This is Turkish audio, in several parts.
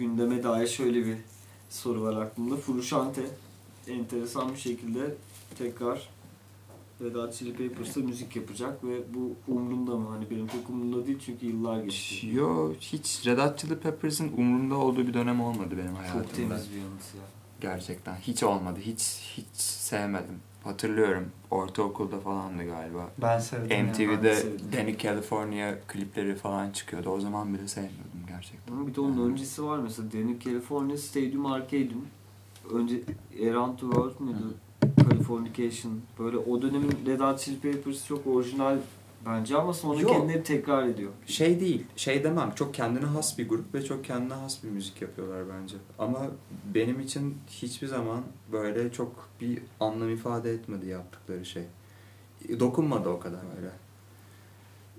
gündeme dair şöyle bir soru var aklımda. Furuşante enteresan bir şekilde tekrar Red Hot Chili Peppers'a müzik yapacak ve bu umrunda mı? Hani benim pek umrumda değil çünkü yıllar geçti. Yo hiç Red Hot Chili Peppers'ın umurumda olduğu bir dönem olmadı benim hayatımda. Çok temiz bir yanıt ya. Gerçekten hiç olmadı. Hiç hiç sevmedim. Hatırlıyorum ortaokulda falandı galiba. Ben sevdim ya. MTV'de ben de sevdim. Danny California klipleri falan çıkıyordu. O zaman bile sevmiyordum gerçekten. Bir de onun öncesi var mesela Danny California Stadium Arcade'in önce Around the World muydu? Californication. Böyle o dönemin Red Hot Chili Peppers çok orijinal bence ama sonra Yok. kendini hep tekrar ediyor. Şey değil, şey demem. Çok kendine has bir grup ve çok kendine has bir müzik yapıyorlar bence. Ama benim için hiçbir zaman böyle çok bir anlam ifade etmedi yaptıkları şey. Dokunmadı o kadar öyle.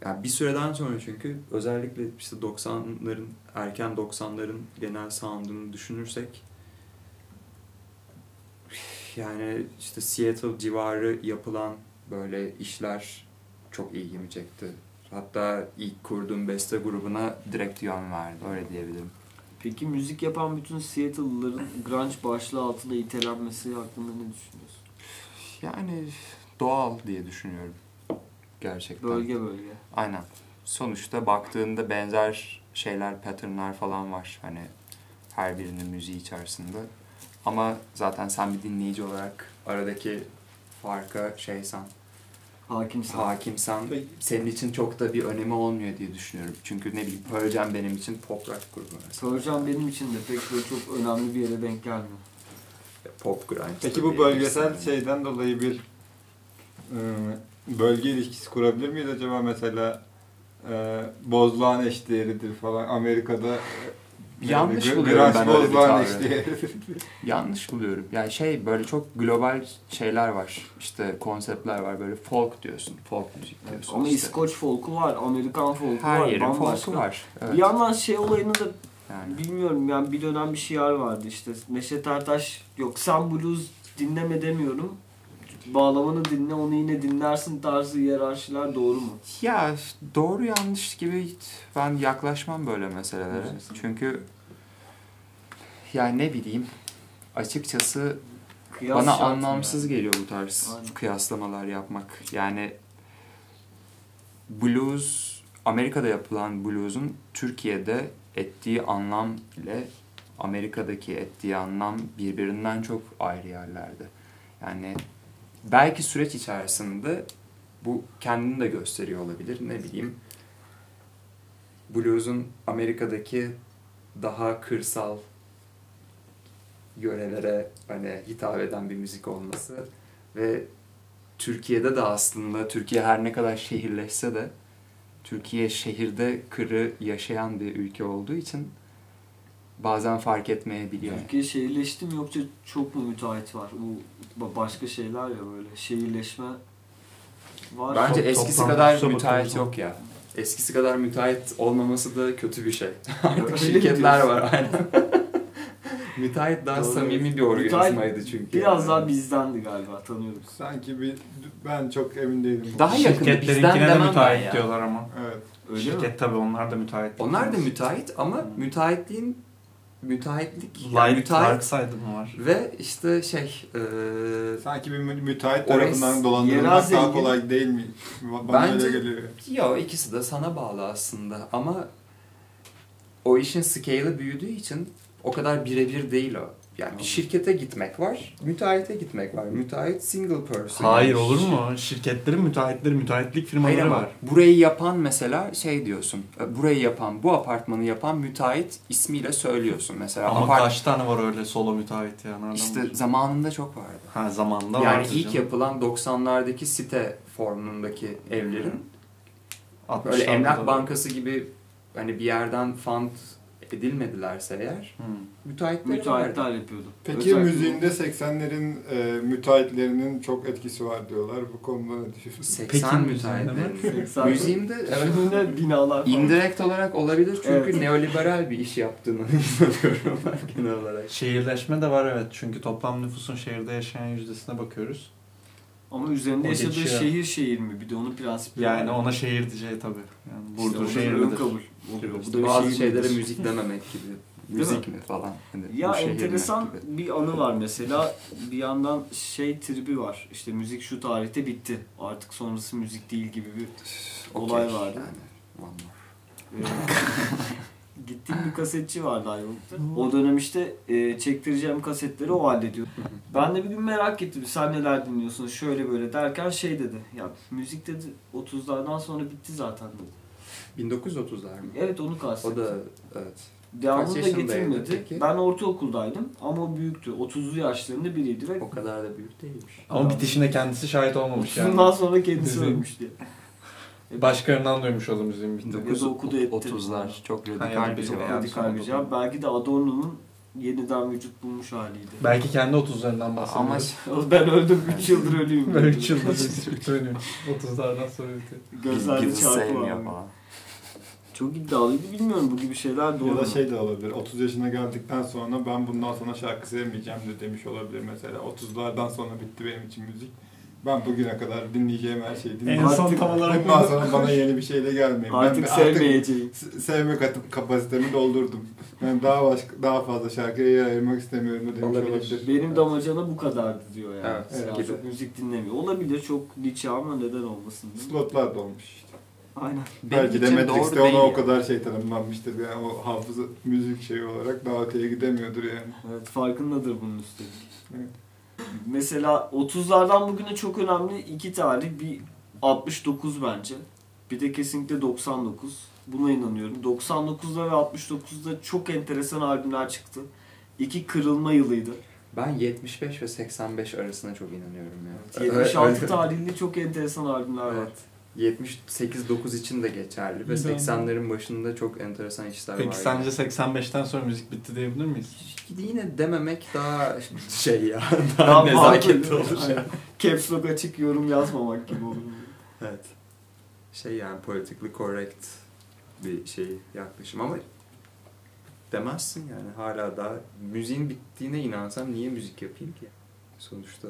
Yani bir süreden sonra çünkü özellikle işte 90'ların, erken 90'ların genel sound'unu düşünürsek yani işte Seattle civarı yapılan böyle işler çok ilgimi çekti. Hatta ilk kurduğum beste grubuna direkt yön verdi. Öyle diyebilirim. Peki müzik yapan bütün Seattle'lıların grunge başlığı altında itelenmesi hakkında ne düşünüyorsun? Yani doğal diye düşünüyorum. Gerçekten. Bölge bölge. Aynen. Sonuçta baktığında benzer şeyler, patternlar falan var. Hani her birinin müziği içerisinde. Ama zaten sen bir dinleyici olarak aradaki farka şeysen, Hakimsin. hakimsen senin için çok da bir önemi olmuyor diye düşünüyorum. Çünkü ne bileyim Pearl Jam benim için pop rock grubu mesela. Pearl Jam benim için de pek böyle çok önemli bir yere denk gelmiyor. Pop grunge. Peki bu bölgesel şeyden dolayı bir e, bölge ilişkisi kurabilir miyiz acaba mesela e, Bozdoğan eşdeğeridir falan Amerika'da e, Yanlış gr- buluyorum ben öyle bir. Yanlış buluyorum. Yani şey böyle çok global şeyler var. İşte konseptler var. Böyle folk diyorsun. Folk müzik diyorsun. Ama işte. İskoç folku var, Amerikan folku Her var, yerin bambaşka. folku var. Evet. Bir yandan şey olayını da Yani. bilmiyorum yani bir dönem bir şiar vardı işte Neşet Ertaş yok sen blues dinleme demiyorum. Bağlamanı dinle onu yine dinlersin tarzı hiyerarşiler doğru mu? Ya doğru yanlış gibi ben yaklaşmam böyle meselelere. Çünkü yani ne bileyim açıkçası Kıyas bana anlamsız yani? geliyor bu tarz Aynen. kıyaslamalar yapmak. Yani blues Amerika'da yapılan blues'un Türkiye'de ettiği anlam ile Amerika'daki ettiği anlam birbirinden çok ayrı yerlerde. Yani belki süreç içerisinde bu kendini de gösteriyor olabilir. Ne bileyim blues'un Amerika'daki daha kırsal yörelere hani hitap eden bir müzik olması ve Türkiye'de de aslında Türkiye her ne kadar şehirleşse de Türkiye şehirde kırı yaşayan bir ülke olduğu için bazen fark etmeyebiliyor. Türkiye şehirleşti mi yoksa çok mu müteahhit var? Bu ba- başka şeyler ya böyle şehirleşme var. Bence Top- eskisi kadar müteahhit yok ya. Eskisi kadar müteahhit olmaması da kötü bir şey. Artık şirketler var aynen. müteahhit daha Doğru. samimi bir organizmaydı çünkü. Biraz yani. daha bizdendi galiba tanıyorduk. Sanki bir ben çok emin değilim. Daha yakın bizden Şirketlerinkine de müteahhit ya. diyorlar ama. Evet. Öyle Şirket mi? tabii onlar da müteahhit. Onlar da müteahhit ama müteahhitliğin müteahhitlik yani müteahhit Darkside'ı mı var? ve işte şey e, Sanki bir mü- müteahhit tarafından dolandırılmak daha zengin. kolay değil mi? Bana Bence- öyle geliyor. yo ikisi de sana bağlı aslında ama o işin scale'ı büyüdüğü için o kadar birebir değil o. Yani bir şirkete gitmek var, müteahhite gitmek var. Müteahhit single person. Hayır Yani olur mu? Şirketlerin müteahhitleri, müteahhitlik Hayır firmaları ama var. burayı yapan mesela şey diyorsun. e, Burayı yapan, bu apartmanı yapan müteahhit ismiyle söylüyorsun mesela. Ama Apart- kaç tane var öyle solo müteahhit ya? Nereden İşte bulacaksın? zamanında çok vardı. Ha zamanda yani vardı ilk canım. yapılan 90'lardaki site formundaki evlerin 60'larda böyle emlak bankası gibi hani bir yerden fund edilmedilerse eğer Hı. müteahhitleri vardı. Müteahhitler yapıyordu. Peki Özellikle- müziğinde 80'lerin e, müteahhitlerinin çok etkisi var diyorlar. Bu konuda ne düşünüyorsun? 80 Peki, müteahhitlerin. 80 Müziğimde evet, binalar falan. indirekt olarak olabilir çünkü Evet. neoliberal bir iş yaptığını inanıyorum ben genel olarak. Şehirleşme de var evet. Çünkü toplam nüfusun şehirde yaşayan yüzdesine bakıyoruz. Ama üzerinde O yaşadığı geçiyor. şehir şehir mi? Bir de onun prensibi Yani var. ona şehir diyeceği tabii. Yani İşte Burdur orada ön şehirlidir. kabul oluyor. Bu da bir Bazı şehir şeylere midir? müzik dememek gibi müzik mi falan. Hani Ya şehir enteresan bir anı var mesela. Bir yandan şey tribi var. İşte müzik şu tarihte bitti. Artık sonrası müzik değil gibi bir olay vardı. Yani, one more. Gittiğim bir kasetçi vardı Ayvalık'ta. O dönem işte e, çektireceğim kasetleri o hallediyor. Ben de bir gün merak ettim. Sen neler dinliyorsun şöyle böyle derken şey dedi. Ya müzik dedi 30'lardan sonra bitti zaten dedi. 1930'lar mı? Evet onu O kastettim. da evet. Devamını da getirmedi. peki? Ben ortaokuldaydım ama o büyüktü. 30'lu yaşlarında biriydi ve O kadar da büyük değilmiş. Ama bitişine kendisi şahit olmamış yani. bundan sonra kendisi ölmüş diye. Başkalarından duymuş o da müziğin bittiğini. Ya da okudu etti. 1930'lar çok radikal yani bir cevap. Radikal bir cevap. Belki de Adorno'nun yeniden vücut bulmuş haliydi. Belki kendi 30'larından Ama bahsediyoruz. ben öldüm 3 yıldır ölüyüm. Böyle 3 yılda dönüyor. 30'lardan sonra bitiyor. Gözlerde çarpı sevmiyor var. falan. Çok iddialıydı bilmiyorum bu gibi şeyler doğru Ya da şey de olabilir. 30 yaşına geldikten sonra ben bundan sonra şarkı sevmeyeceğim de demiş olabilir mesela. 30'lardan sonra bitti benim için müzik. Ben bugüne kadar dinleyeceğim her şeyi En dinliyorum. son Artık tam olarak Bundan sonra bana yeni bir şeyle gelmeyin. Artık ben sevmeyeceğim. s- sevme kat- kapasitemi doldurdum. Ben daha başka daha fazla şarkıya yer ayırmak istemiyorum demiş Olabilir. olabilir. Benim damacana bu kadardı diyor yani. Evet, gibi. çok müzik dinlemiyor. Olabilir çok niçe ama neden olmasın? Slotlar dolmuş işte. Aynen. Benim Belki de Matrix'te ona o kadar şey tanımlanmıştır. Yani o hafıza müzik şeyi olarak daha öteye gidemiyordur yani. Evet farkındadır bunun üstelik. Evet. Mesela 30'lardan bugüne çok önemli iki tarih. Bir 69 bence. Bir de kesinlikle 99. Buna inanıyorum. 99'da ve 69'da çok enteresan albümler çıktı. İki kırılma yılıydı. Ben 75 ve 85 arasına çok inanıyorum ya. 76 Öyle- tarihli çok enteresan albümler var. Evet. 78-9 için de geçerli ve İyi de 80'lerin başında çok enteresan işler var. Peki sence 85'ten sonra müzik bitti diyebilir miyiz? Yine dememek daha şey ya, Daha daha nezaketli olur. Aynen. Caps Lock açık yorum yazmamak gibi olur. Evet. Şey yani politically correct bir şey yaklaşım ama demezsin yani hala daha müziğin bittiğine inansam niye müzik yapayım ki? Sonuçta